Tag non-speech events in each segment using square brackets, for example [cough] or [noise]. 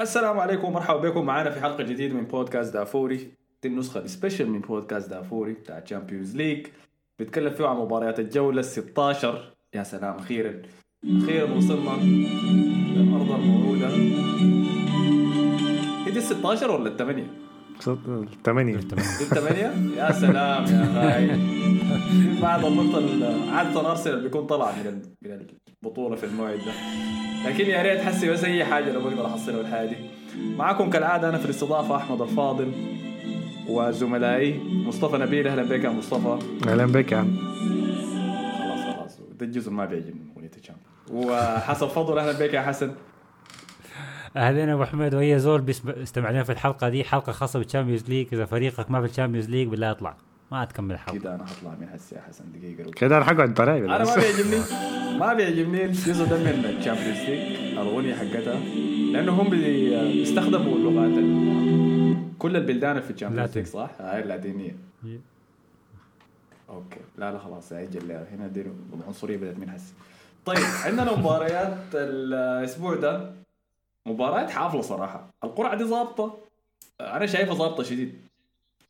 السلام عليكم ومرحبا بكم. معنا في حلقة جديدة من بودكاست دافوري. دي النسخة ال special من بودكاست دافوري بتاع Champions League بنتكلم فيه عن مباريات الجولة ال 16 يا سلام أخيرا. أخيرا وصلنا للأرض الموعودة. هي دي ال 16 ولا الثمانية؟ ثمانية الثمانية. يا سلام يا خاي بعد النقطة ال- عادة أرسنال بيكون طلع من من البطولة في الموعد ده. لكن يا ريت حسي بس أي حاجة لو بقدر أحصلها في الحياة دي معكم كالعادة أنا في الاستضافة أحمد الفاضل وزملائي مصطفى نبيل. أهلا بك يا مصطفى. أهلا بك يا عم. خلاص خلاص. ده الجزء ما بيعجبني وحسن فضل أهلا بك يا حسن. أهلين أبو حميد واي زول استمع لنا في الحلقة دي حلقة خاصة بال Champions League إذا فريقك ما في ال Champions League بالله اطلع. ما تكمل الحلقة. كده أنا هطلع من هسه يا حسن دقيقة كده أنا حقعد براي أنا ما بيعجبني ما بيعجبني الجزء ده من ال Champions League الأغنية حقتها لأنه هم بي- بيستخدموا اللغات ال- كل البلدان في ال Champions League صح؟ هاي اللاتينية. أوكي. لا لا خلاص أجل هنا دي العنصرية بدأت من هسه. طيب عندنا مباريات الأسبوع ده. مباريات حافلة صراحة. القرعة دي ظابطة. أنا شايفها ظابطة شديد.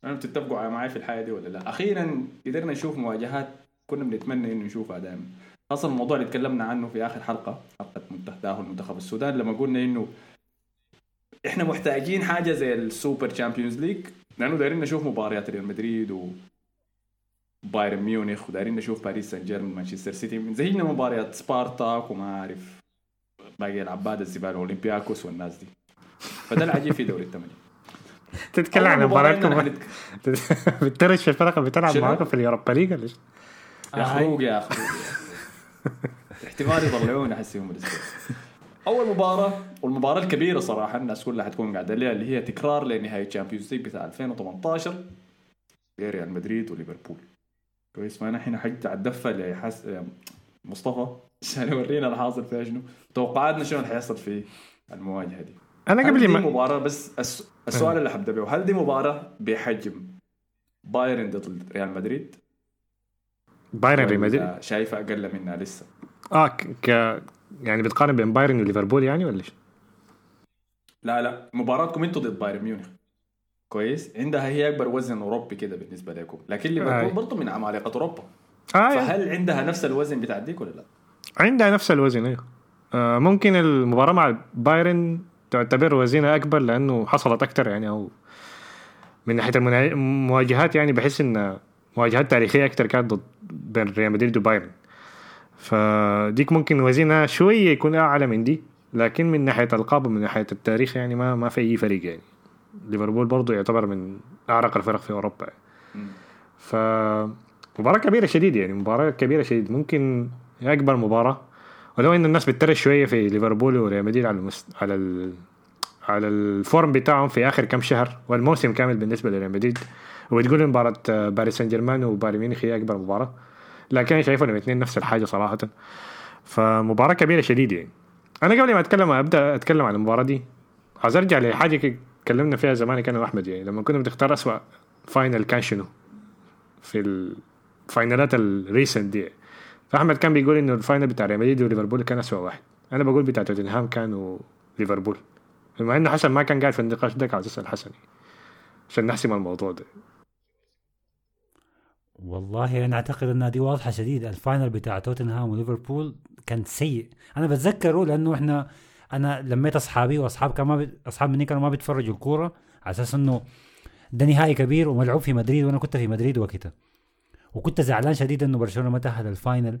أنا بتتفقوا معي في الحياة دي ولا لا؟ أخيرا قدرنا نشوف مواجهات كنا بنتمنى إنه نشوفها دائما. خاصة الموضوع اللي تكلمنا عنه في آخر حلقة حلقة منتخب تأهل منتخب السودان لما قلنا إنه إحنا محتاجين حاجة زي ال Super Champions League لأنه دايرين نشوف مباريات ريال مدريد و بايرن ميونخ ودايرين نشوف باريس سان جيرمان مانشستر سيتي. زينا مباريات سبارتاك وما أعرف باقي العباد الزبالة أولمبياكوس والناس دي. فده العجيب في دوري الثمانيه تتكلم عن مباراتكم [laughs] بترش في الفرق اللي بتلعب؟ معاكم في ال Europa League ولا؟ يا خروج يا خروج احتمال يطلعونا أحس يوم الأسبوع. أول مباراة والمباراة الكبيرة صراحة الناس كلها حتكون قاعدة لها اللي هي تكرار لنهايه الشامبيونز ليج بتاع 2018 بين ريال مدريد وليفربول. كويس فانا هنا حقطع الدفة لحسه مصطفى عشان يورينا الحاصل فيها شنو. توقعاتنا شنو اللي حيحصل في المواجهة دي؟ أنا قبل ما مباراة بس الس- السؤال اللي حبدأ به هل دي مباراة بحجم بايرن ضد ريال مدريد؟ بايرن ريال مدريد؟ شايفه أقل منها لسه؟ آه ك... ك... يعني بتقارن بين بايرن وليفربول يعني ولا إيش؟ لا لا مباراتكم أنتوا ضد بايرن ميونخ. كويس. عندها هي أكبر وزن أوروبي كده بالنسبة لكم. لكن آه. ليفربول برضه من عمالقه أوروبا. آه يعني. فهل عندها نفس الوزن بتاع ديك ولا لا؟ عندها نفس الوزن أيوه ممكن المباراة مع بايرن تعتبر وزنها أكبر لأنه حصلت أكثر يعني أو من ناحية المنا- المواجهات يعني بحس إن مواجهات تاريخية أكثر كانت ضد بين ريال مدريد وبايرن. فديك ممكن وزنها شوية يكون أعلى من دي لكن من ناحية ألقاب ومن ناحية التاريخ يعني ما ما في أي فريق يعني. ليفربول برضو يعتبر من أعرق الفرق في أوروبا يعني. ف مباراة كبيرة شديد يعني مباراة كبيرة شديد ممكن هي أكبر مباراة. ولو إن الناس بتترش شوية في ليفربول وريال مدريد على المس... على ال... على ال form بتاعهم في آخر كم شهر والموسم كامل بالنسبة لريال مدريد. وبتقول مباراة آه، باريس سان جيرمان وبايرن ميونخ هي أكبر مباراة. لكن أنا شايفهم الاثنين نفس الحاجة صراحة. فمباراة كبيرة شديد يعني. أنا قبل ما أتكلم أبدأ أتكلم عن المباراة دي. عايز أرجع لحاجة كده اتكلمنا فيها زمان كان أنا وأحمد يعني. لما كنا بنختار أسوأ final كان شنو؟ في ال finals ال recent دي. فأحمد كان بيقول إنه ال final بتاع ريال مدريد وليفربول كان اسوء واحد. أنا بقول بتاع توتنهام كان وليفربول بما إنه حسن ما كان قاعد في النقاش ده عايز اسال حسن. عشان نحسم الموضوع ده. والله أنا أعتقد انها دي واضحة شديد. ال final بتاع توتنهام وليفربول كان سيء. أنا بتذكره لأنه إحنا أنا لميت أصحابي وأصحاب كان ما بي... أصحاب مني كانوا ما بيتفرجوا الكورة. على أساس إنه ده نهائي كبير وملعوب في مدريد وأنا كنت في مدريد وقتها. وكنت زعلان شديد إنه برشلونة ما تاهل ال final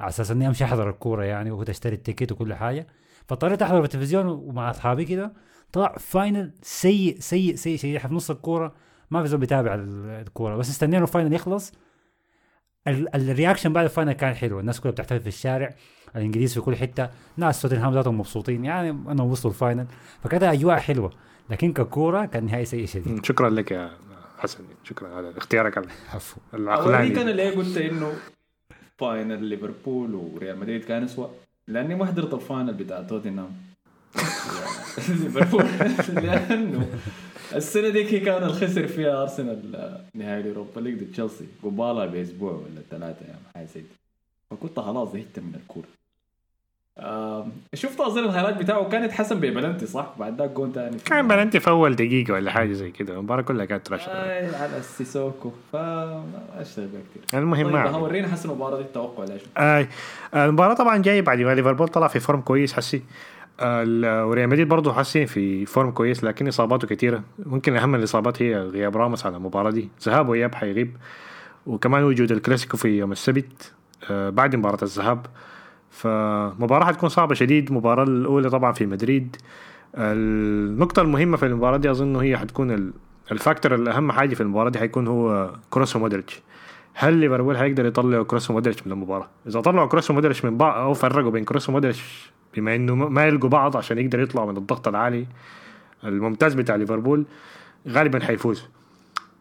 على أساس إني أمشي أحضر الكورة يعني وكنت اشتري ال ticket وكل حاجة. فاضطريت أحضر في التلفزيون ومع أصحابي كده طلع final سيء سيء سيء إحنا في نص الكورة ما في زول بيتابع ال- الكورة. بس استنينا ال final يخلص. ال- ال reaction بعد ال final كان حلو. الناس كلها بتحتفل في الشارع الإنجليز في كل حتة. ناس توتنهام ذاتهم مبسوطين يعني إنهم وصلوا ال final. فكانت أجواء حلوة. لكن ككورة كان نهائي سيء شديد. شكرا لك يا حسن شكرا على اختيارك. عفوا العقلاني. أنا ليه قلت إنه final ليفربول وريال مدريد كان اسوء لأني ما حضرت ال final بتاع توتنهام. [laughs] ليفربول. [laughs] لأنه السنة ديك هي كان الخسر فيها أرسنال نهائي اليوروبا ليج ضد تشيلسي. قبالها بأسبوع ولا ثلاثة أيام حاجة زي فكنت خلاص زهقت من الكورة. شفت أظن الهايلايت بتاعه كان يتحسن ببلنتي صح؟ بعد ذاك جون ثاني كان بلنتي في أول دقيقة ولا حاجة زي كده. المباراة كلها كانت رش اي على السيسوكو فما اشتغل كثير المهم طيب ورينا حسن المباراة دي التوقع ليش؟ آي. المباراة طبعا جاي بعد ما ليفربول طلع في فورم كويس حسي. ال- وريال مدريد برضه حسي في فورم كويس لكن إصاباته كثيره ممكن أهم الإصابات هي غياب راموس على المباراة دي. ذهاب وإياب حيغيب. وكمان وجود الكلاسيكو في يوم السبت آه، بعد مباراة الذهاب. فمباراة حتكون صعبة شديد. المباراة الأولى طبعا في مدريد. النقطة المهمة في المباراة دي أظن هي حتكون ال- ال factor الأهم حاجة في المباراة دي حيكون هو كروس ومودريتش هل ليفربول هيقدر يطلع كروس ومودريتش من المباراة؟ إذا طلعوا كروس ومودريتش من بعض أو فرقوا بين كروس ومودريتش بما إنه ما يلقوا بعض عشان يقدر يطلعوا من الضغط العالي الممتاز بتاع ليفربول غالبا حيفوز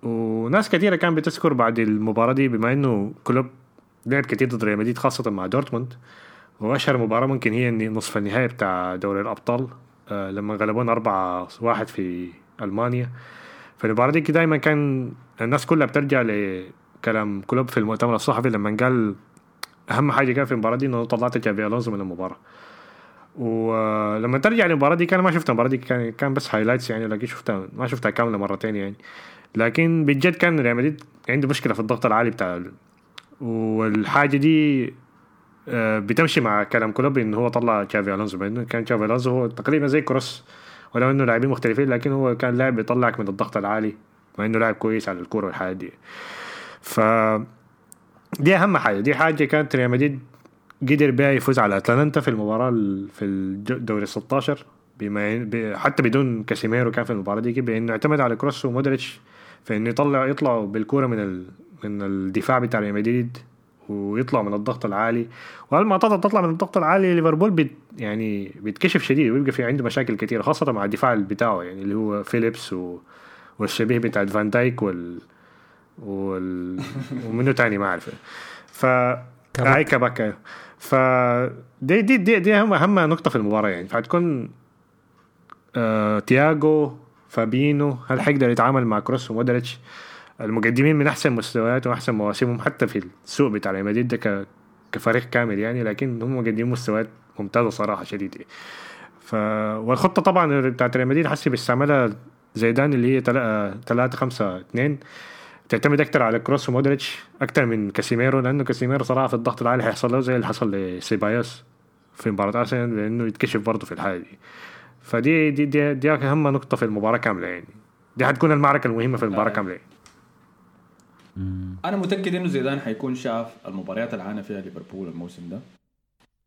وناس كثيرة كان بتذكر بعد المباراة دي بما إنه كلوب لعب كثير ضد ريال مدريد خاصة مع دورتموند. واشهر مباراة ممكن هي نصف النهائي بتاع دوري الأبطال آه، لما غلبونا 4 واحد في ألمانيا. فالمباراة دي دائما كان الناس كلها بترجع لكلام كلوب في المؤتمر الصحفي لما قال أهم حاجة كان في المباراة دي إنه طلعت تشابي الونزو من المباراة. ولما ترجع للمباراة دي كان ما شفت المباراة دي كان كان بس هايلايتس يعني لكن شفتها ما شفتها كاملة مرتين يعني. لكن بجد كان ريال مدريد عنده مشكلة في الضغط العالي بتاع ال- والحاجة دي آه، بتمشي مع كلام كلوب انه هو طلع تشافي ألونزو بانه كان تشافي ألونزو هو تقريبا زي كروس ولو إنه لاعبين مختلفين لكن هو كان لاعب بيطلعك من الضغط العالي مع إنه لاعب كويس على الكورة والحاجات دي ف دي أهم حاجة دي حاجة كانت ريال مدريد قدر بها يفوز على أتلانتا في المباراة ال- في الدوري 16 بما حتى بدون كاسيميرو كان في المباراة دي بإنه اعتمد على كروس ومودريتش في إنه يطلع يطلعوا بالكورة من ال... من الدفاع بتاع ريال مدريد. ويطلعوا من الضغط العالي. ولما تطلع تطلع من الضغط العالي ليفربول بت يعني بيتكشف شديد ويبقى في عنده مشاكل كثيره خاصة مع الدفاع بتاعه يعني اللي هو فيليبس و... والشبيه بتاع فان دايك وال وال [laughs] ومنه تاني ما اعرف ف كباكا. هاي كباكا ف دي دي دي, دي اهم اهم نقطة في المباراة يعني. فحتكون آه تياجو فابينيو هل حيقدر يتعامل مع كروس ومودريتش؟ المقدمين من أحسن مستويات وأحسن مواسمهم حتى في السوق بتاع ريال مدريد ده كفريق كامل يعني لكن هم مقدمين مستويات ممتازة صراحة شديد يعني. ف والخطة طبعا بتاعت ريال مدريد حسي بيستعملها زيدان اللي هي 3 5 2 تعتمد أكثر على كروس ومودريتش أكثر من كاسيميرو لأنه كاسيميرو صراحة في الضغط العالي حيحصل له زي اللي حصل لسيبايوس في مباراة أرسنال لأنه يتكشف برضه في الحالة دي فدي دي دي, دي أهم نقطة في المباراة كاملة يعني دي حتكون المعركة المهمة في المباراة آه. كاملة يعني. أنا متأكد إنه زيدان حيكون شاف المباريات اللي عانى فيها ليفربول الموسم ده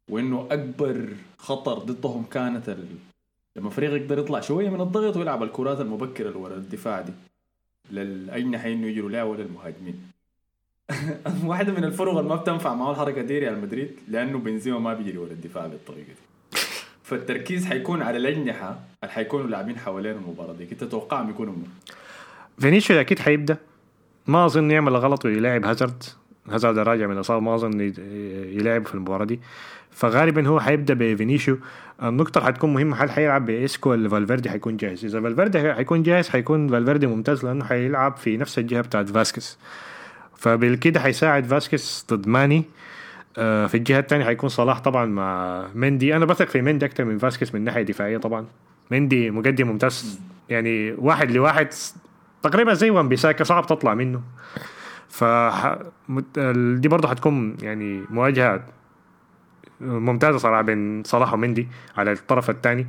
وإنه أكبر خطر ضدهم كانت ال... لما فريق يقدر يطلع شوية من الضغط ويلعب الكرات المبكرة اللي ورا الدفاع دي للاجنحه انه يجروا لها ولا المهاجمين. [laughs] واحدة من الفرق اللي ما بتنفع معه الحركة دي ريال مدريد لأنه بنزيما ما بيجري ورا الدفاع بالطريقة دي. [laughs] فالتركيز حيكون على الأجنحة اللي حيكونوا لاعبين حوالين المباراة دي. كنت تتوقعهم يكونوا منه فينيسيو أكيد حيبدأ. ما أظن يعمل غلط ويلاعب هازارد. هازارد راجع من اصابه ما أظن يلعب في المباراة دي. فغالبا هو حيبدأ بفينيسيو. النقطة اللي حتكون مهمة هل حيلعب بإسكو ولا فالفيردي حيكون جاهز؟ إذا فالفيردي حيكون جاهز حيكون فالفيردي ممتاز لأنه حيلعب في نفس الجهة بتاعت فاسكس فبالكده حيساعد فاسكس ضد ماني. آه، في الجهة الثانية حيكون صلاح طبعا مع مندي. أنا بثق في مندي أكثر من فاسكس من ناحية دفاعية طبعا. مندي مقدم ممتاز. يعني واحد لواحد تقريبا زي وان بيساكا صعب تطلع منه ف دي برضه حتكون يعني مواجهة ممتازة صراحة بين صلاح ومندي على الطرف الثاني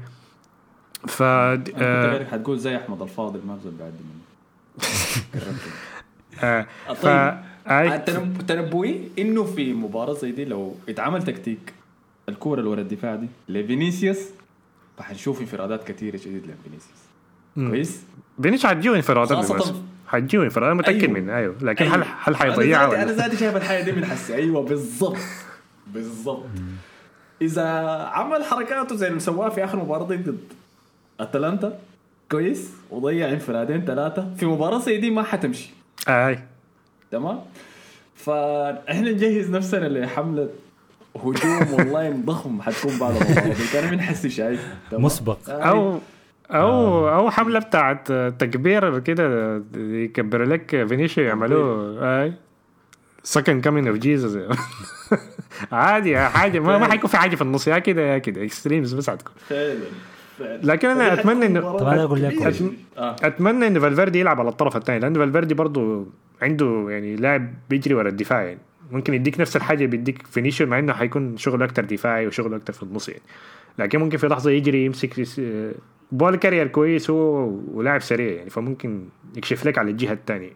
ف آه حتقول زي أحمد الفاضل ما بزول بعد منه. [laughs] آه ف طيب تنبؤي إنه في مباراة زي دي لو اتعمل تكتيك الكورة اللي ورا الدفاع دي لفينيسيوس فحنشوف انفرادات كثيره شديد لفينيسيوس. كويس. بينيش حتجيو انفرادات خاصة- حتجيو انفرادات أنا متأكد أيوه. منه. أيوه. لكن أيوه. هل هل أنا حيضيعها أنا ذاتي شايف الحاجة دي من حسي. أيوه بالضبط. بالضبط. إذا عمل حركاته زي اللي سواها في آخر مباراة ضد أتلانتا كويس. وضيع انفرادين ثلاثة. في مباراة زي دي ما حتمشي. أي. تمام؟ فإحنا نجهز نفسنا لحملة هجوم والله [laughs] ضخم حتكون بعد المباراة دي. أنا من حسي شايف؟ مسبق. آه، أو أو أو حملة بتاعت تكبير كده يكبر لك فينيسيو يعملوه. اي second coming of Jesus عادي حاجة. ما, ما حيكون في حاجة في النص. يا كده يا كده. extremes بس حتكون. فعلا. فعلا. لكن أنا فدي أتمنى حتكون إنه- مباراة طب أنا أقول لك آه. أتمنى ان فالفيردي يلعب على الطرف الثاني لأن فالفيردي برضه عنده يعني لاعب بيجري ورا الدفاع يعني. ممكن يديك نفس الحاجة بيديك فينيسيو مع إنه حيكون شغله أكثر دفاعي وشغله أكثر في النص يعني لكن ممكن في لحظة يجري يمسك ball carrier كويس هو ولاعب سريع يعني فممكن يكشف لك على الجهة الثانية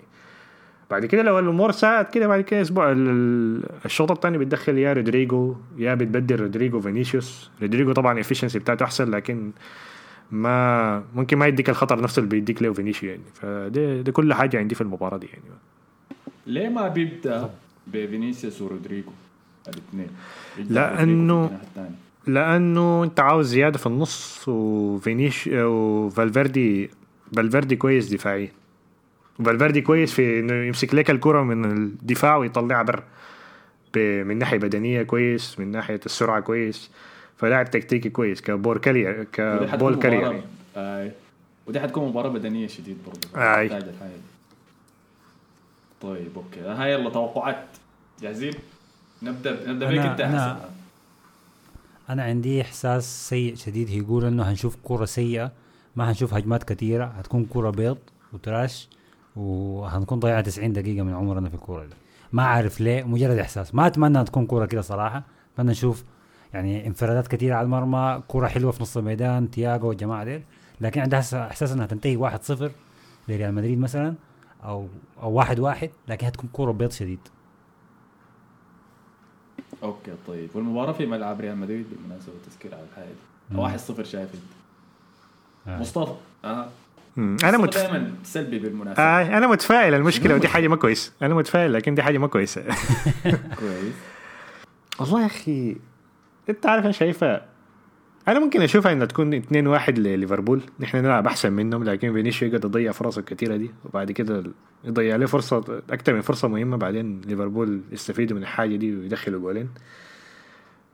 بعد كده لو الأمور ساءت كده بعد كده أسبوع ال- ال- الشوط الثاني بتدخل يا رودريجو يا بتبدل رودريجو فينيسيوس. رودريجو طبعا ال efficiency بتاعته أحسن لكن ما ممكن ما يديك الخطر نفسه اللي بيديك له فينيسيو يعني. فده ده كل حاجة عندي في المباراة دي يعني. ليه ما بيبدأ؟ بفينيسيوس ورودريجو. الاثنين لأنه- لأنه أنت عاوز زيادة في النص وفينيسيو وفالفيردي فالفيردي كويس دفاعيا. فالفيردي كويس في إنه يمسك لك الكرة من الدفاع ويطلعها برا من ناحية بدنية كويس من ناحية السرعة كويس. فلاعب تكتيكي كويس ك ball carrier ك ball. ودي حتكون مباراة بدنية شديد برضه آي. دي. طيب okay. هاي يلا توقعات. جاهزين؟ نبدأ نبدأ بيك أنت أنا- أنا عندي إحساس سيء شديد. يقول إنه هنشوف كرة سيئة ما هنشوف هجمات كثيرة. هتكون كرة بيض و trash وهنكون ضيعنا 90 دقيقة من عمرنا في الكرة دي. ما عارف ليه مجرد إحساس. ما أتمنى تكون كرة كده صراحة. أتمنى نشوف يعني انفرادات كثيرة على المرمى كرة حلوة في نص الميدان تياجو والجماعة ديل. لكن عندها احساس إنها تنتهي 1-0 لريال مدريد مثلا. أو أو 1-1 لكن هتكون كرة بيض شديد. okay طيب. والمباراة في ملعب ريال مدريد بالمناسبة تذكير على الحاجة دي 1-0 شايف أنت. آه. مصطفى. آه. أنا متف... دائما سلبي بالمناسبة. آه أنا متفائل. المشكلة [laughs] ودي حاجة ما كويس أنا متفائل لكن دي حاجة ما كويسة. [laughs] كويس. والله يا أخي أنت عارف أنا شايفها أنا ممكن اشوفها انها تكون 2 1 لليفربول. نحن نلعب أحسن منهم لكن فينيسيو يقعد يضيع فرصه الكثيره دي وبعد كده يضيع له فرصة أكثر من فرصة مهمة بعدين ليفربول يستفيدوا من الحاجة دي ويدخلوا جولين.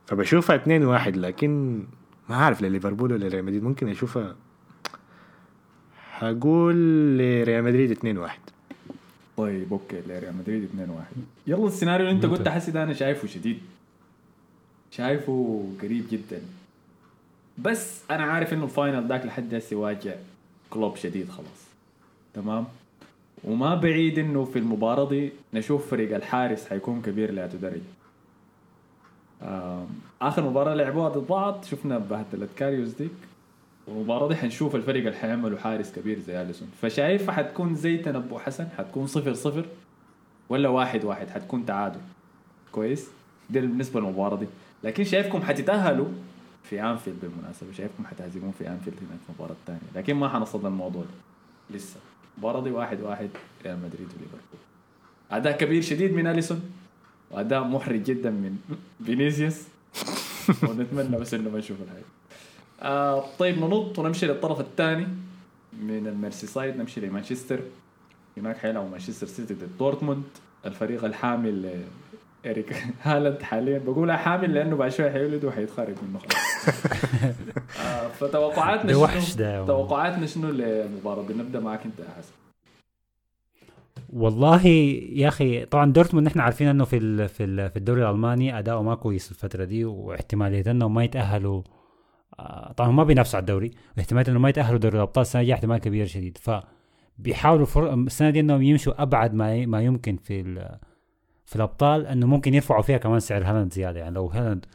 فبشوفها 2 1 لكن ما عارف لليفربول ولا ريال مدريد. ممكن أشوفها هقول لريال مدريد 2 1 طيب okay لريال مدريد 2 1 يلا السيناريو اللي أنت. قلت حسي ده أنا شايفه شديد. شايفه قريب جدا. بس أنا عارف إنه ال final ذاك لحد هسه واجع كلوب شديد خلاص. تمام؟ وما بعيد إنه في المباراة دي نشوف فريق الحارس حيكون كبير لا تدرج آم، آخر مباراة لعبوها ضد بعض شفنا بهدلة كاريوس ديك. والمباراة دي حنشوف الفريق اللي حيعملوا حارس كبير زي أليسون. فشايفها حتكون زي تنبؤ حسن؟ حتكون صفر صفر؟ ولا واحد واحد؟ حتكون تعادل. كويس؟ ده بالنسبة للمباراة دي. لكن شايفكم حتتأهلوا في انفيلد بالمناسبة شايفكم حتهزمون في انفيلد هناك في المباراة الثانية لكن ما حنصد الموضوع ده. لسه. المباراة دي واحد واحد ريال مدريد وليفربول. أداء كبير شديد من أليسون وأداء محرج جدا من فينيسيوس. [laughs] ونتمنى بس إنه ما نشوف الحاجة آه طيب ننط ونمشي للطرف الثاني من الميرسي سايد نمشي لمانشستر. هناك حيلعبوا مانشستر سيتي ضد دورتموند. الفريق الحامل اريك [laughs] هالاند حاليا بقولها حامل لأنه بعد شوية حيولد وحيتخرج منه خلاص [laughs] آه فتوقعاتنا وحش شنو ده. توقعاتنا شنو للمباراة دي نبدا معك أنت يا حسن والله يا أخي طبعا دورتموند نحن عارفين إنه في ال- في ال- في الدوري الألماني أداؤه ما كويس الفترة دي واحتمالية إنه ما يتأهلوا آه، طبعا ما بينافسوا على الدوري واحتماليه إنه ما يتأهلوا دوري الأبطال السنة الجايه احتمال كبير شديد ف بيحاولوا. السنة دي إنهم يمشوا أبعد ما. ما يمكن في. في الأبطال إنه ممكن يرفعوا فيها كمان سعر هالاند زيادة. يعني لو هالاند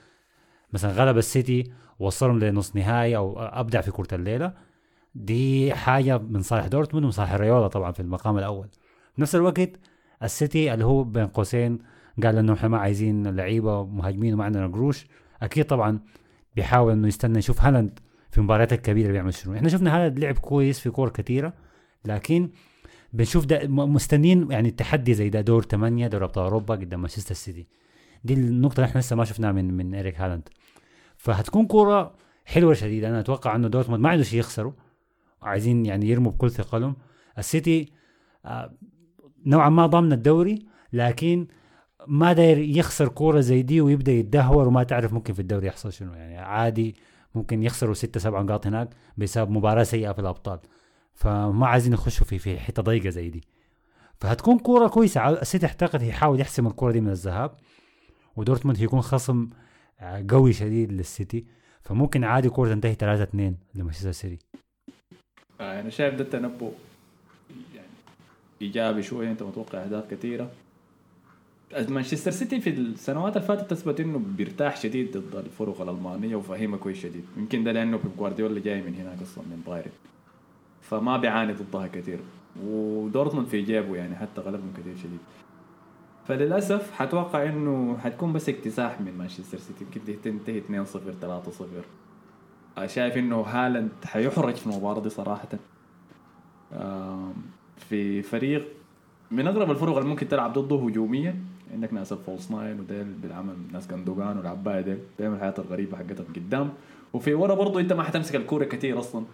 مثلا غلب السيتي وصلهم لنص نهائي أو أبدع في كرة الليلة دي حاجة من صالح دورتموند ومن صالح الرياضة طبعا في المقام الأول. نفس الوقت السيتي اللي هو بين قوسين قال إنه إحنا ما عايزين لعيبة مهاجمين وما عندنا قروش أكيد طبعا بيحاول إنه يستنى يشوف هالاند في المباريات الكبيرة بيعمل شنو. إحنا شفنا هالاند لعب كويس في كور كثيره لكن بنشوف ده مستنين يعني تحدي زي ده دور ثمانية دور أبطال أوروبا قدام مانشستر سيتي. دي النقطة اللي إحنا لسه ما شفناها من من إيريك هالاند. فهتكون كورة حلوة شديدة. أنا أتوقع إنه دورتموند ما عنده شيء يخسروا. عايزين يعني يرموا بكل ثقلهم. السيتي آه، نوعا ما ضامن الدوري لكن ما داير يخسر كورة زي دي ويبدأ يتدهور وما تعرف ممكن في الدوري يحصل شنو. يعني عادي ممكن يخسروا ستة سبعة نقاط هناك بسبب مباراة سيئة في الأبطال. فما عايزين يخشوا في في حتة ضيقة زي دي. فهتكون كورة كويسة. ع- السيتي اعتقد يحاول يحسم الكورة دي من الذهاب ودورتموند هيكون خصم آه، قوي شديد للسيتي. فممكن عادي كورة تنتهي 3 2 لمانشستر سيتي. آه، أنا شايف ده التنبؤ. يعني إيجابي شوية. أنت متوقع أهداف كثيرة. مانشستر سيتي في السنوات اللي فاتت تثبت إنه بيرتاح شديد ضد الفرق الألمانية وفاهمها كويس شديد. يمكن ده لأنه بيب جوارديولا جاي من هناك أصلا من بايرن. فما بيعاني ضدها كثير. ودورتموند في جيبه يعني حتى غلبهم كثير شديد. فللأسف حتوقع إنه حتكون بس اكتساح من مانشستر سيتي. يمكن تنتهي 2 0 3 0 شايف إنه هالاند حيحرج في المباراة دي صراحة. في فريق من أغرب الفرق اللي ممكن تلعب ضده هجوميا. عندك ناس ال false nine وديل بالعمل ناس كندوغان والعباية ديل. بيعمل الحياة الغريبة حقتهم قدام. وفي ورا برضه أنت ما حتمسك الكورة كتير أصلا.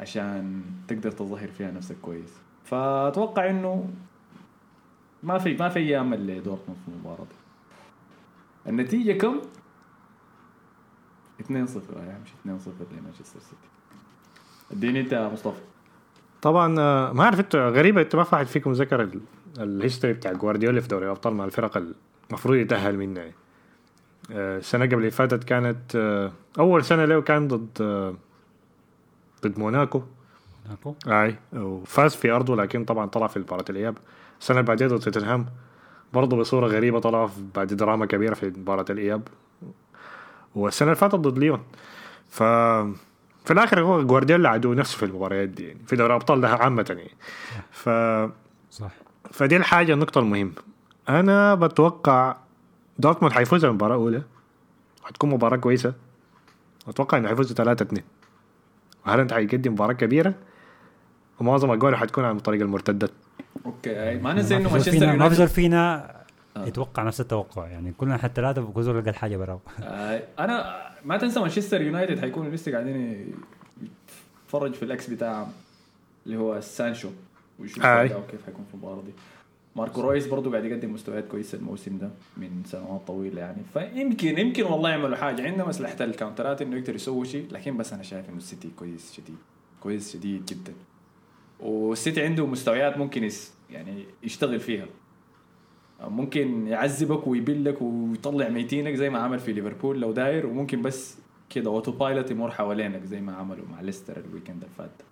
عشان تقدر تظهر فيها نفسك كويس فأتوقع إنه ما في ما في أيام لدورتموند في المباراة دي النتيجة كم؟ 2-0 آه، مش 2-0 لمانشستر سيتي اديني أنت مصطفى طبعا آه، ما أعرف أنت غريبه انت ما في واحد فيكم ذكر ال- ال history بتاع جوارديولا في دوري الأبطال مع الفرق المفروض يتأهل منها يعني. آه، السنة قبل اللي فاتت كانت آه، أول سنة له كان ضد ضد موناكو. موناكو. أي وفاز في أرضه لكن طبعا طلع في مباراة الإياب. السنة اللي بعدها ضد توتنهام برضه بصورة غريبة طلع بعد دراما كبيرة في مباراة الإياب. والسنة اللي فاتت ضد ليون. ف في الآخر هو جوارديولا عدو نفسه في المباريات دي يعني في دوري الأبطال ده عامة يعني. ف صح. فدي الحاجة النقطة المهمة. أنا بتوقع دورتموند حيفوز المباراة الأولى. حتكون مباراة كويسة. أتوقع إنه حيفوزوا 3 2 وهالاند حيقدم مباراة كبيرة؟ ومعظم أجواله حتكون عن طريق المرتدات okay ما ننسى إنه ما مانشستر فينا ما يونايتد. بزول فينا آه. يتوقع نفس التوقع يعني كلنا حتى ثلاثة بكوزور لقى الحاجة براو. آه، أنا ما تنسى مانشستر يونايتد حيكونوا لسه قاعدين يتفرج في الأكس بتاعهم اللي هو سانشو. ويشوف آي. أداؤه كيف حيكون في المباراة دي. ماركو رويس برضه قاعد يقدم مستويات كويسة الموسم ده من سنوات طويلة يعني. فيمكن يمكن والله يعملوا حاجة. عندهم اسلحه الكاونترات إنه يقدر يسوي شيء لكن بس أنا شايف إنه السيتي كويس شديد. كويس شديد جدا. والسيتي عنده مستويات ممكن يس يعني يشتغل فيها. ممكن يعذبك ويبلك ويطلع ميتينك زي ما عمل في ليفربول لو داير وممكن بس كده autopilot يمر حوالينك زي ما عملوا مع ليستر ال weekend اللي فات.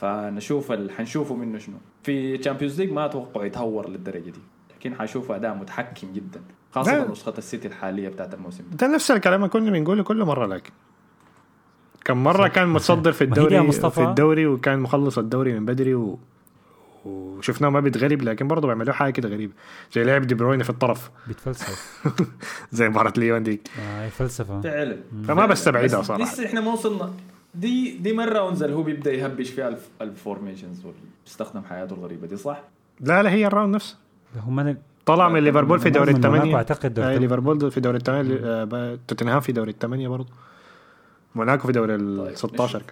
فنشوف ال... حنشوفه منه شنو. في Champions League ما أتوقع يتهور للدرجة دي لكن حنشوف أداء متحكم جدا خاصة لا. نسخة السيتي الحالية بتاعت الموسم ده. ده نفس الكلام اللي كنا بنقوله كل مرة لكن. كم مرة كان متصدر في الدوري مصطفى. في الدوري وكان مخلص الدوري من بدري و... وشفناه ما بيتغلب لكن برضه بيعملوا حاجة كده غريبة. زي لعب دي بروين في الطرف. بيتفلسف. [laughs] زي مباراة ليون دي. آه فلسفة فعلا. فما بستبعدها بس صراحة. لسه إحنا ما وصلنا. دي دي مره rounds اللي هو بيبدأ يهبش فيها الف... ال formations ويستخدم حياته الغريبه دي صح؟ لا لا هي ال round نفسه. هم طلع من ليفربول في دوري من الثمانيه أعتقد دور الثمانية. ليفربول في دوري الثمانيه ب- توتنهام في دوري الثمانيه برضه. موناكو في دوري ال طيب، 16 نشوف.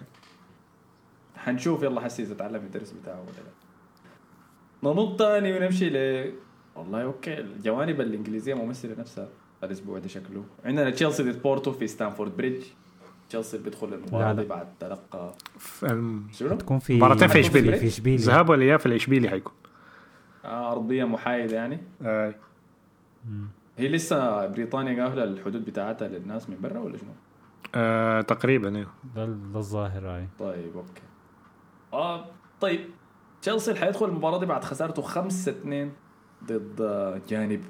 حنشوف يلا حسي اذا تعلم الدرس بتاعه ولا لا. ننط تاني ونمشي ل والله okay. الجوانب الإنجليزية ممثلة نفسها الأسبوع ده شكله. عندنا تشيلسي ضد بورتو في ستانفورد بريدج تشيلسي بيدخل المباراة. دي بعد تلقى في الم- شنو؟ تكون في مباراتين في حتكون في إشبيلية. الذهاب والاياب في الإشبيلي حيكون. آه أرضية محايدة يعني. آه. هي لسه بريطانيا قافلة الحدود بتاعتها للناس من برا ولا شنو؟ آه تقريبا أيوه ده ده الظاهر هاي طيب okay. آه طيب. تشيلسي اللي حيدخل المباراة دي بعد خسارته 5 2 ضد آه، جانب.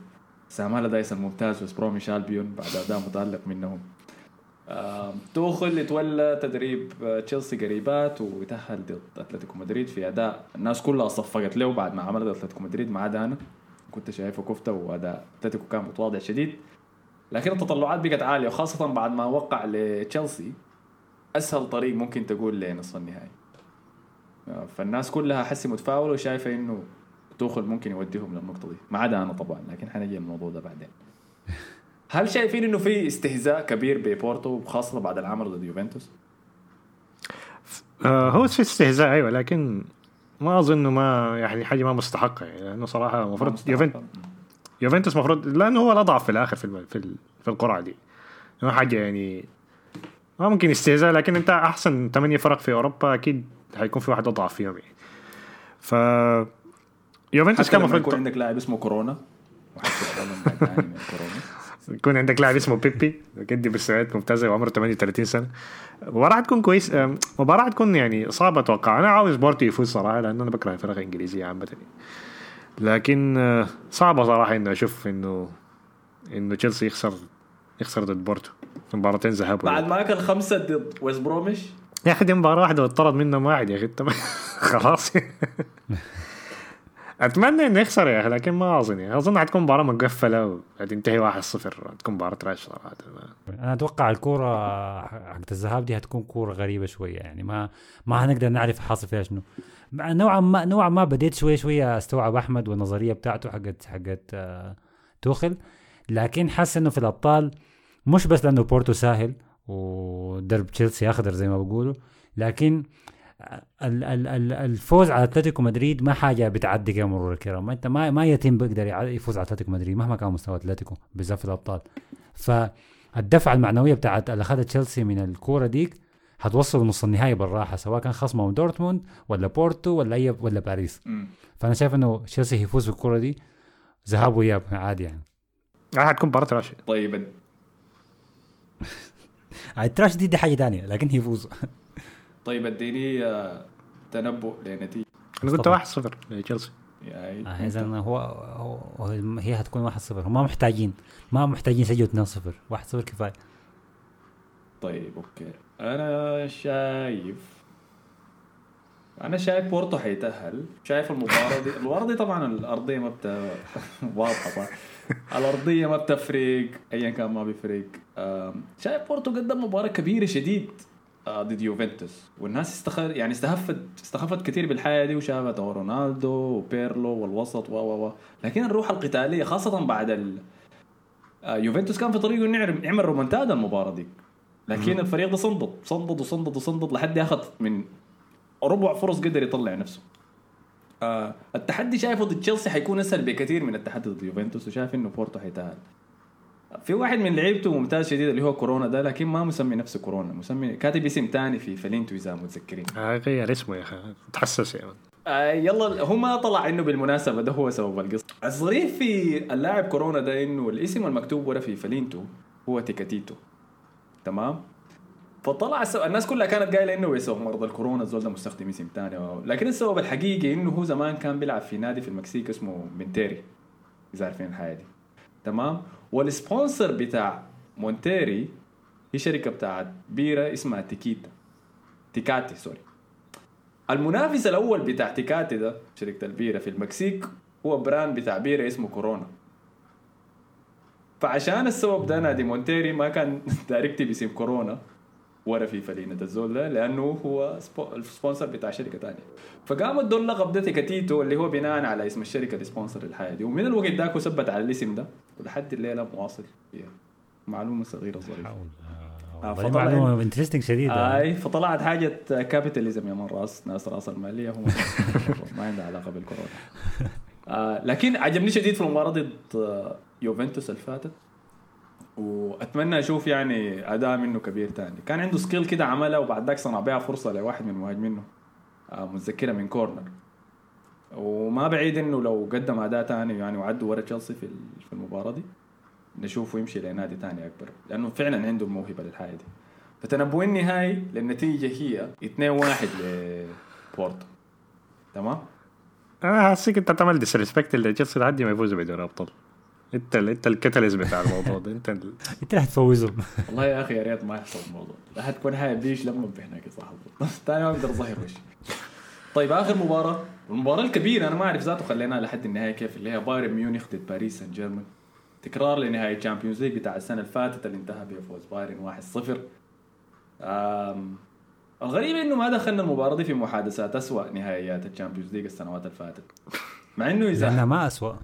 سام الاردايس الممتاز وست بروميش البيون بعد أداء متالق منهم. توخل يتولى تدريب آه، تشيلسي قريبات ويتأهل ضد أتلتيكو مدريد في أداء. الناس كلها صفقت له بعد ما عمل ضد أتلتيكو مدريد ما عدا أنا. كنت شايفه كفته وأداء. أتلتيكو كان متواضع شديد. لكن التطلعات بقت عالية وخاصة بعد ما وقع لتشيلسي. أسهل طريق ممكن تقول لنصف النهائي. آه، فالناس كلها حسي متفاولة وشايفة إنه توخل ممكن يوديهم للنقطة دي. ما عدا أنا طبعا لكن حنجي الموضوع ده بعدين. هل شايفين إنه في استهزاء كبير ببورتو خاصه بعد العمل ضد يوفنتوس؟ آه هو في استهزاء أيوه لكن ما أظن ما يعني حاجة ما مستحقة يعني لأنه صراحة المفروض يوفنتوس يوفنتوس المفروض لأنه هو الأضعف في الآخر في الم- في ال- في القرعة دي. ما حاجة يعني ما ممكن استهزاء لكن أنت أحسن ثمانية فرق في أوروبا أكيد حيكون في واحد أضعف فيهم يعني. ف يوفنتوس كان لما يكون المفروض عندك لاعب اسمه كورونا. يكون عندك لاعب اسمه بيبي يقدم بالسعوديات ممتازه وعمره 38 سنة. مباراة حتكون كويس أم، مباراة حتكون يعني صعبة أتوقع. أنا عاوز بورتو يفوز صراحة لأنه أنا بكره الفرق الانجليزية عامة. لكن آه، صعبة صراحة انه أشوف إنه إنه تشيلسي يخسر يخسر ضد بورتو. في مباراتين ذهاب بعد. ما أكل خمسة ضد ويست بروميش؟ يا أخي دي مباراة واحدة واتطرد منهم واحد يا أخي. [laughs] خلاص. [laughs] أتمنى إنه يخسر يا أخي لكن ما أظن. يعني أظن حتكون مباراة مقفلة وتنتهي 1-0 تكون مباراة تراش صراحة. أنا أتوقع الكورة حقت الذهاب دي هتكون كورة غريبة شوية يعني ما ما هنقدر نعرف حاصل فيها شنو. نوعا ما نوعا ما بديت شوية شوية أستوعب أحمد والنظرية بتاعته حقت حقت آه، توخل لكن حاسس إنه في الأبطال مش بس لأنه بورتو ساهل ودرب تشيلسي أخضر زي ما بقولوا لكن الفوز على أتلتيكو مدريد ما حاجة بتعدي كده مرور الكرام ما أنت ما ما يتم بيقدر يفوز على أتلتيكو مدريد مهما كان مستوى أتلتيكو بالذات في الأبطال. فالدفعة المعنوية بتاعت اللي أخذت تشيلسي من الكورة ديك هتوصل نص النهائي بالراحة سواء كان خصمهم دورتموند ولا بورتو ولا اي ولا باريس. فأنا شايف إنه تشيلسي يفوز في الكوره دي ذهاب وإياب عادي يعني. آه، حتكون مباراة trash طيب. [laughs] ال trash دي دي حاجة ثانية لكن يفوز طيب اديني آه، تنبؤ لنتيجة؟ أنا قلت طبعا. 1-0 لتشيلسي. يعني آه، اذا هو, هو, هو هي هتكون 1-0 هم ما محتاجين ما محتاجين يسجلوا 2-0 1-0 كفاية. طيب okay. أنا شايف أنا شايف بورتو حيتأهل. شايف المباراة دي. المباراه دي طبعا الأرضية ما بت [laughs] واضحة صح؟ الأرضية ما بتفرق ايا كان ما بيفرق. شايف بورتو قدم مباراة كبيرة شديد. ضد يوفنتوس. والناس استخ... يعني استهفت استخفت كثير بالحياة دي وشافت رونالدو وبيرلو والوسط و و و. لكن الروح القتالية خاصة بعد ال... آه، يوفنتوس كان في طريقه إنه يعمل رومنتادا المباراة دي. لكن الفريق ده صندد صندد وصندد وصندد لحد ياخذ من ربع فرص قدر يطلع نفسه. آه التحدي شايفه ضد تشيلسي حيكون أسهل بكثير من التحدي ضد يوفنتوس وشايف إنه بورتو حيتأهل. في واحد من لعيبته ممتاز شديد اللي هو كورونا ده لكن ما مسمي نفسه كورونا مسمي كاتب اسم تاني في فلينتو إذا متذكرين. آه، غير اسمه يا أخي تحسس يا man آه يلا هو ما طلع إنه بالمناسبة ده هو سبب القصة. الظريف في اللاعب كورونا ده إنه الاسم المكتوب ورا في فلينتو هو تيكاتيتو. تمام؟ فطلع السو... الناس كلها كانت قايلة إنه بسبب مرض الكورونا الزول ده مستخدم اسم ثاني لكن السبب الحقيقي إنه هو زمان كان بيلعب في نادي في المكسيك اسمه مونتيري إذا عارفين الحياة دي. تمام؟ وال sponsor بتاع مونتيري هي شركة بتاعت بيرة اسمها تيكيتا. تيكاتي sorry. المنافس الأول بتاع تيكاتي ده شركة البيرة في المكسيك هو brand بتاع بيرة اسمه كورونا. فعشان السبب ده نادي مونتيري ما كان داير يكتب اسم كورونا. ورا في فلينة الزول ده لأنه هو spo- ال sponsor بتاع شركة ثانية فقاموا ادوا اللقب ده تيكاتيتو اللي هو بناء على اسم الشركة اللي sponsor الحياة دي. ومن الوقت ذاك هو ثبت على الاسم ده ولحد الليلة مواصل فيها. معلومة صغيرة ظريفة. آه، فطلع معلومة interesting شديد آي فطلعت حاجة capitalism يا من راس ناس رأس المالية هم [laughs] ما عندها علاقة بالكورونا. آه لكن عجبني شديد في المباراة ضد آه، يوفنتوس اللي فاتت وأتمنى أشوف يعني اداء منه كبير تاني. كان عنده skill كده عملها وبعد ذاك صنع بها فرصة لواحد من مهاجمينه آه متذكرها من corner وما بعيد إنه لو قدم اداء تاني يعني وعدوا ورا تشيلسي في في المباراة دي نشوفه يمشي لنادي تاني أكبر. لأنه فعلا عنده الموهبة للحاجه دي. فتنبؤ النهائي للنتيجة هي 2-1 لبورتو تمام؟ أنا حاسسك أنت تعمل disrespect اللي تشيلسي لحد ما يفوزوا بدوري أبطال. انت ال- انت ال catalyst بتاع الموضوع ده. انت ال- [laughs] انت اللي حتفوزهم والله يا أخي يا ريت ما يحصل الموضوع. لا حتكون هاي بيش لما هناك يا صاحبي. [laughs] ثاني ما أقدر أظهر وشي طيب آخر مباراة. المباراة الكبيرة أنا ما أعرف ذاته خليناها لحد النهاية كيف اللي هي بايرن ميونخ ضد باريس سان جيرمان تكرار لنهايه ال Champions League بتاع السنة اللي فاتت اللي انتهى بفوز بايرن 1-0 آم، الغريب إنه ما دخلنا المباراة دي في محادثات اسوء نهائيات ال Champions League السنوات اللي فاتت مع إنه لأنها اذا ما اسوء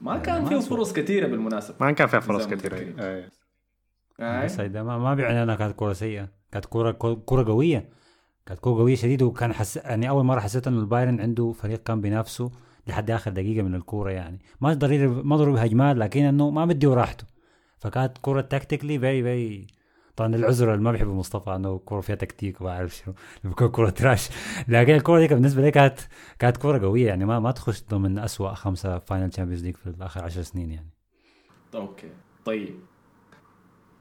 ما كان ما فيه. فرص كثيرة بالمناسبة ما كان فيها فرص كثيرة متذكرين. أي. آه. بس هيدا ما ما بيعني انها كانت كوره سيئة كانت كوره كوره قوية كانت كوره قوية شديد وكان حس... يعني أول مرة حسيت إنه البايرن عنده فريق كان بينافسه لحد آخر دقيقة من الكورة يعني ما ضروري ما ضروري هجمات لكن إنه ما بديه راحته فكانت كوره tactically very very طبعا العذر اللي ما بيحبه مصطفى إنه كوره فيها تكتيك وما أعرف شنو بكون كوره trash. لكن الكوره دي بالنسبة لي كانت كانت كوره قوية يعني ما ما تخش ضمن اسوء خمسة final Champions League في اخر عشر سنين يعني. okay. طيب.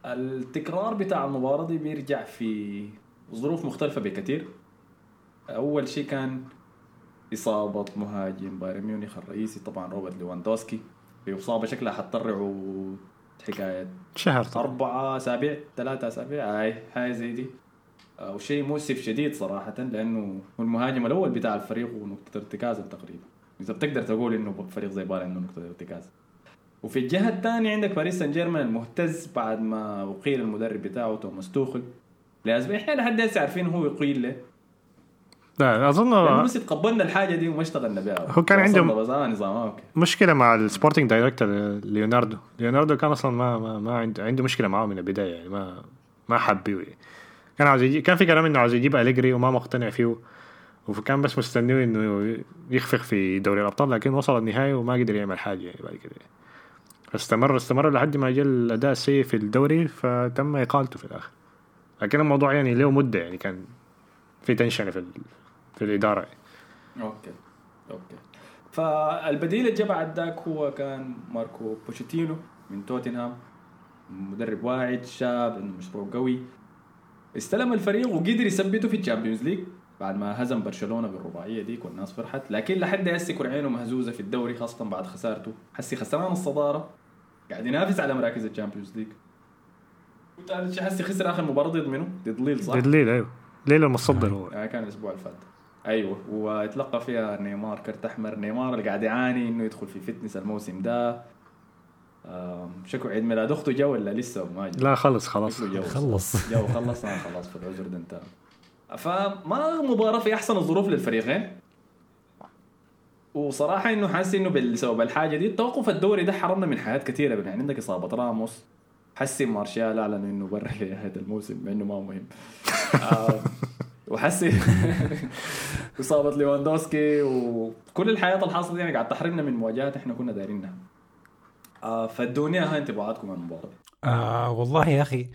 التكرار بتاع المباراة دي بيرجع في ظروف مختلفة بكثير. أول شيء كان إصابة مهاجم بايرن ميونخ الرئيسي طبعا روبرت ليواندوسكي. بإصابة شكلها حتطلعوا حكاية. شهر. طبعا أربعة أسابيع ثلاثة أسابيع. هاي هاي زي دي. وشيء مؤسف شديد صراحة لأنه هو المهاجم الأول بتاع الفريق ونقطة ارتكازه تقريبا. إذا بتقدر تقول إنه فريق زي بايرن عنده نقطة ارتكاز وفي الجهة الثانية عندك باريس سان جيرمان المهتز بعد ما أقيل المدرب بتاعه توماس توخل. لأسباب إحنا لحد هسه عارفين هو يقيل ليه لا أظن لأنه بس تقبلنا الحاجة دي وما اشتغلنا بها هو كان عنده- بس آه نظام آه، okay. مشكلة مع ال sporting director ليوناردو. ليوناردو كان أصلا ما ما, ما عنده عنده مشكلة معاه من البداية يعني ما ما حبه. كان عاوز يجي كان في كلام إنه عاوز يجيب اليجري وما مقتنع فيه وكان بس مستنيه إنه يخفق في دوري الأبطال لكن وصل النهائي وما قدر يعمل حاجة يعني بعد كده. استمر استمر لحد ما جاء الأداء السيء في الدوري فتم إقالته في الآخر. لكن الموضوع يعني له مدة يعني كان في tension في. في الإدارة. okay okay. فالبديل اللي جاء بعد ذاك هو كان ماركو بوشيتينو من توتنهام مدرب واعد شاب عنده مشروع قوي. استلم الفريق وقدر يثبته في ال Champions League بعد ما هزم برشلونة بالرباعية ديك والناس فرحت. لكن لحد هسه يكون عينه مهزوزة في الدوري خاصة بعد خسارته. حسي خسران الصدارة قاعد ينافس على مراكز ال Champions League وثالث شيء حسي خسر آخر مباراة ضد منه؟ ضد ليل صح؟ ضد ليل أيوه. ليل المصدر هو. يعني كان الأسبوع اللي فات. أيوه. واتلقى فيها نيمار كرت أحمر. نيمار اللي قاعد يعاني إنه يدخل في fitness الموسم ده. شكو عيد ميلاد أخته جا ولا لسه؟ ما جا؟ لا خلص خلاص. شكله جو؟ خلص. جو خلص آه خلاص في العذر ده انتهى فما مباراة في أحسن الظروف للفريقين. وصراحة إنه حاسس إنه بسبب الحاجة دي التوقف الدولي ده حرمنا من حاجات كثيرة يعني عندك إصابة راموس. حسي مارسيال اعلن إنه برا لنهاية الموسم مع إنه ما مهم. [laughs] آه، وحسي. [laughs] اصابة ليواندوسكي وكل الحاجات اللي حاصلة دي يعني قاعد تحرمنا من مواجهات إحنا كنا دايرينها. آه فادوني هاي انطباعاتكم عن المباراة. دي. آه والله يا أخي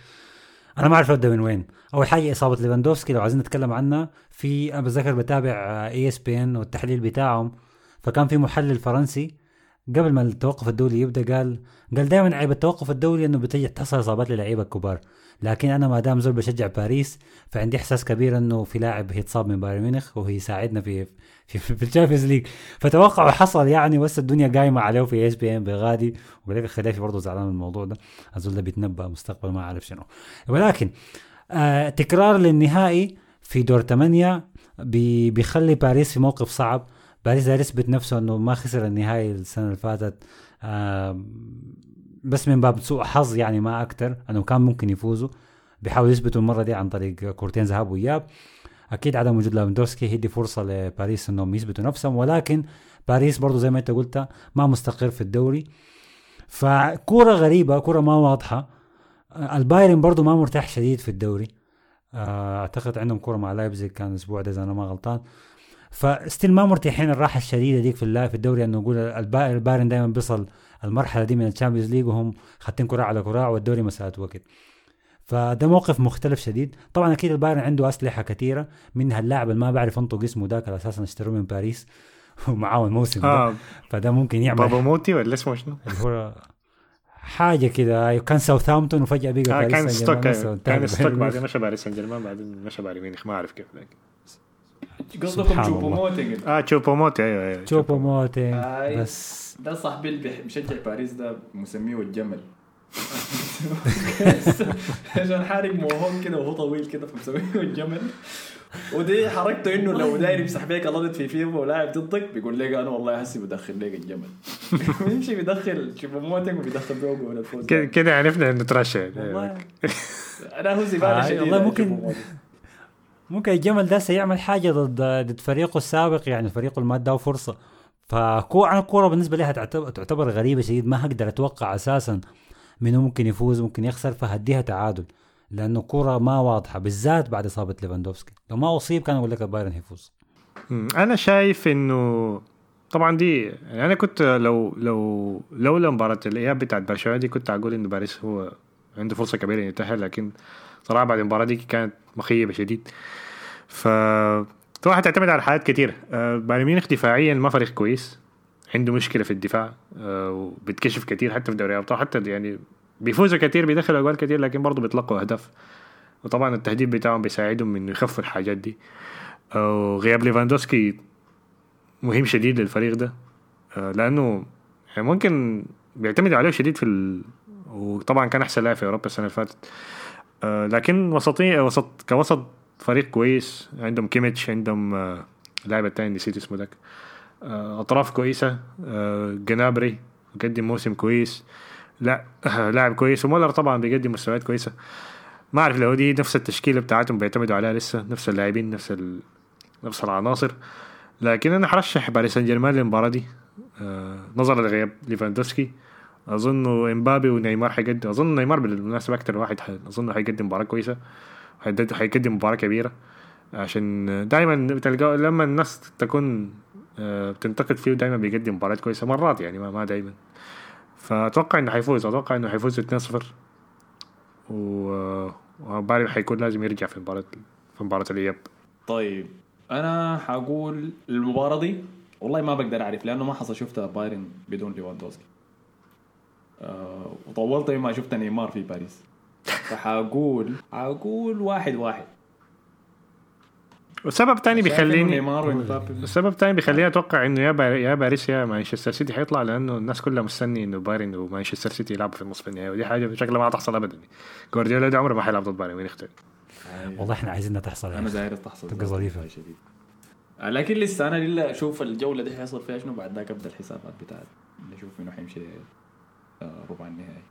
أنا ما أعرف ابدا من وين. أول حاجة اصابه ليفاندوفسكي لو عايزين نتكلم عنها في أنا بتذكر بتابع ESPN والتحليل بتاعهم فكان في محلل فرنسي قبل ما التوقف الدولي يبدأ قال قال دائما عيب التوقف الدولي إنه بتجي تحصل إصابات للعيبة الكبار. لكن أنا ما دام زول بشجع باريس فعندي إحساس كبير إنه في لاعب هيتصاب من بايرن ميونخ وهيساعدنا في في, في ال Champions League. فتوقعوا حصل يعني بس الدنيا قايمة عليه في ESPN بغادي وبلاقي خلافي برضه زعلان من الموضوع ده. الزول ده بيتنبأ مستقبل ما أعرف شنو. ولكن آه تكرار للنهائي في دور ثمانية بي بيخلي باريس في موقف صعب. باريس داير يثبت نفسه إنه ما خسر النهائي السنة اللي فاتت. آه بس من باب سوء حظ يعني ما أكثر أنه كان ممكن يفوزوا. بيحاولوا يثبتوا المرة دي عن طريق كورتين ذهاب وإياب. أكيد عدم وجود لافندوسكي هيدي فرصة لباريس إنهم يثبتوا نفسهم. ولكن باريس برضو زي ما أنت قلت ما مستقر في الدوري. فكوره غريبة كوره ما واضحة. آه، البايرن برضو ما مرتاح شديد في الدوري. آه، أعتقد عندهم كوره مع لايبزيج كان الأسبوع ده إذا أنا ما غلطان. ف still ما مرتاحين الراحة الشديدة ديك في في الدوري. انه نقول البا- البايرن دائما بيصل المرحلة دي من ال Champions League وهم خاتين كراع على كراع والدوري مساله وقت. فده موقف مختلف شديد. طبعا أكيد البايرن عنده أسلحة كثيره منها اللاعب اللي ما بعرف أنطق اسمه ذاك اللي أساسا اشتروه من باريس. [laughs] ومعاه الموسم ده. آه. فده ممكن يعمل بابا موتي ولا اسمه شنو؟ هو حاجة كده. كان ساوثهامبتون وفجأة بقى آه باريس كان ستوك. وانتهى كان ستوك بعدين مشى باريس سان جيرمان بعدين مشى بايرن ميونخ ما أعرف كيف لكن قصدكم الله. موتنج آه تشوبو موتي أيوه أيوه تشوبو موتينج آي. بس. ده صاحبي اللي بيشجع باريس ده مسميه الجمل. [laughs] عشان حارق موهوم كده وهو طويل كده فمسميه الجمل. ودي حركته إنه لو داير يمسح بيك غلط في فيفا ولاعب ضدك بيقول لك أنا والله هسي بدخل لك الجمل. [laughs] بيمشي بيدخل شوف موتك وبيدخل بيه جول الفوز. كده- عرفنا إنه ترشح. والله. أنا هو زبالة آه، شديدة والله ممكن-. ممكن الجمل ده سيعمل حاجة ضد ضد فريقه السابق يعني فريقه اللي ما اداه فرصة. فكو أنا الكورة بالنسبة لي تعتبر, غريبة شديد. ما هقدر أتوقع أساسا منو ممكن يفوز ممكن يخسر. فهديها تعادل لأنه كورة ما واضحة بالذات بعد إصابة ليفاندوفسكي. لو ما أصيب كان أقول لك البايرن هيفوز. أنا شايف إنه طبعا دي يعني أنا كنت لو لو لولا مباراة الإياب بتاعت برشلونة دي كنت أقول إنه باريس هو عنده فرصة كبيرة يتأهل لكن صراحة بعد المباراة دي كانت مخيبة شديد. ف طبعا تعتمد على حاجات كتير. آه، بايرن ميونخ دفاعيا ما فريق كويس. عنده مشكلة في الدفاع آه، وبتكشف كتير حتى في دوري الأبطال. حتى يعني بيفوزوا كثير بيدخلوا أجوال كثير لكن برضه بيطلقوا أهداف. وطبعا التهديد بتاعهم بيساعدهم إنه يخفوا الحاجات دي. وغياب ليفاندوسكي مهم شديد للفريق ده. آه، لأنه يعني ممكن بيعتمد عليه شديد في ال... وطبعا كان أحسن لاعب في أوروبا السنة اللي فاتت. آه، لكن وسطي وسط كوسط فريق كويس. عندهم كيميتش عندهم آه، اللاعب الثاني نسيت اسمه ذاك أطراف كويسة. جنابري بيقدم موسم كويس. لا [laughs] لاعب كويس. ومولر طبعا بيقدم مستويات كويسة. ما أعرف لو دي نفس التشكيلة بتاعتهم بيعتمدوا عليها لسه. نفس اللاعبين نفس ال... نفس العناصر. لكن أنا حرشح باريس سان جيرمان للمباراة دي. آه نظرا لغياب ليفاندوسكي. أظن إمبابي ونيمار حيقدم أظن نيمار بالمناسبة أكثر واحد أظن حيقدم مباراة كويسة. حيقدم مباراة كبيرة. عشان دائما تلقى لما الناس تكون آه بتنتقد فيه دائما بيقدم مباريات كويسة. مرات يعني ما, ما دائما فأتوقع إنه حيفوز. أتوقع إنه حيفوز 2-0 وبالي حيكون لازم يرجع في مباراة في مباراة الإياب. طيب أنا حقول المباراة دي والله ما بقدر أعرف لأنه ما حصل شفت بايرن بدون ليفاندوسكي. وطولت ما شفت نيمار في باريس. فحقول حقول واحد واحد. والسبب الثاني بيخليني السبب الثاني بيخليني أتوقع إنه يا يا باريس يا مانشستر سيتي حيطلع لأنه الناس كلها مستني إنه بايرن ومانشستر سيتي يلعبوا في النصف النهائي ودي حاجة شكلها ما حتحصل ابدا. جوارديولا ده عمره ما حيلعب ضد بايرن وين يختار والله إحنا عايزينها تحصل أنا داير تحصل. تبقى ظريفة. آه، لكن لسه أنا لله أشوف الجولة دي حيصل فيها شنو بعد ذاك أبدأ الحسابات بتاعتي. نشوف منو حيمشي. آه، ربع النهائي.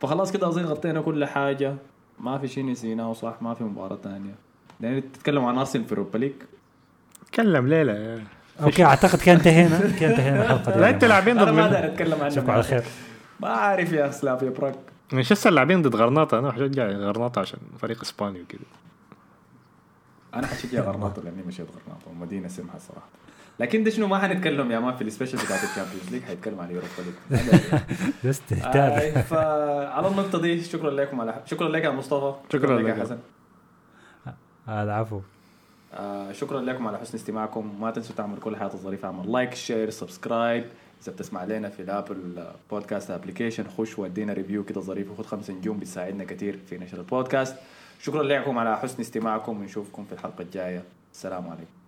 فخلاص كده أظن غطينا كل حاجة. ما في شيء نسيناه صح ما في مباراة ثانية. يعني تتكلم عن أرسنال في Europa League؟ تكلم ليلى okay أعتقد كان انتهينا. كان انتهينا [laughs] الحلقة دي. لا أنت لاعبين ضد أنا ما أقدر أتكلم عنه. اشوفكم على خير. ما عارف يا سلافيا براغ. مانشستر لاعبين ضد غرناطة. أنا حشجع غرناطة عشان فريق إسباني وكذا أنا حشجع غرناطة لأني مشيت غرناطة ومدينة سمحه الصراحه لكن ده شنو؟ ما حنتكلم يا man في ال special بتاعت ال Champions League حيتكلم عن Europa League [laughs] بس تهتاب فعلى النقطه دي شكرا لكم على شكرا لك يا مصطفى. شكرا لك يا حسن. العفو آه شكرا لكم على حسن استماعكم. ما تنسوا تعملوا كل الحاجات الظريفة اعمل like share subscribe إذا بتسمع لنا في ال Apple Podcast application خش ودينا review كده ظريف وخت خمس نجوم بتساعدنا كثير في نشر البودكاست شكرا لكم على حسن استماعكم ونشوفكم في الحلقة الجاية. السلام عليكم.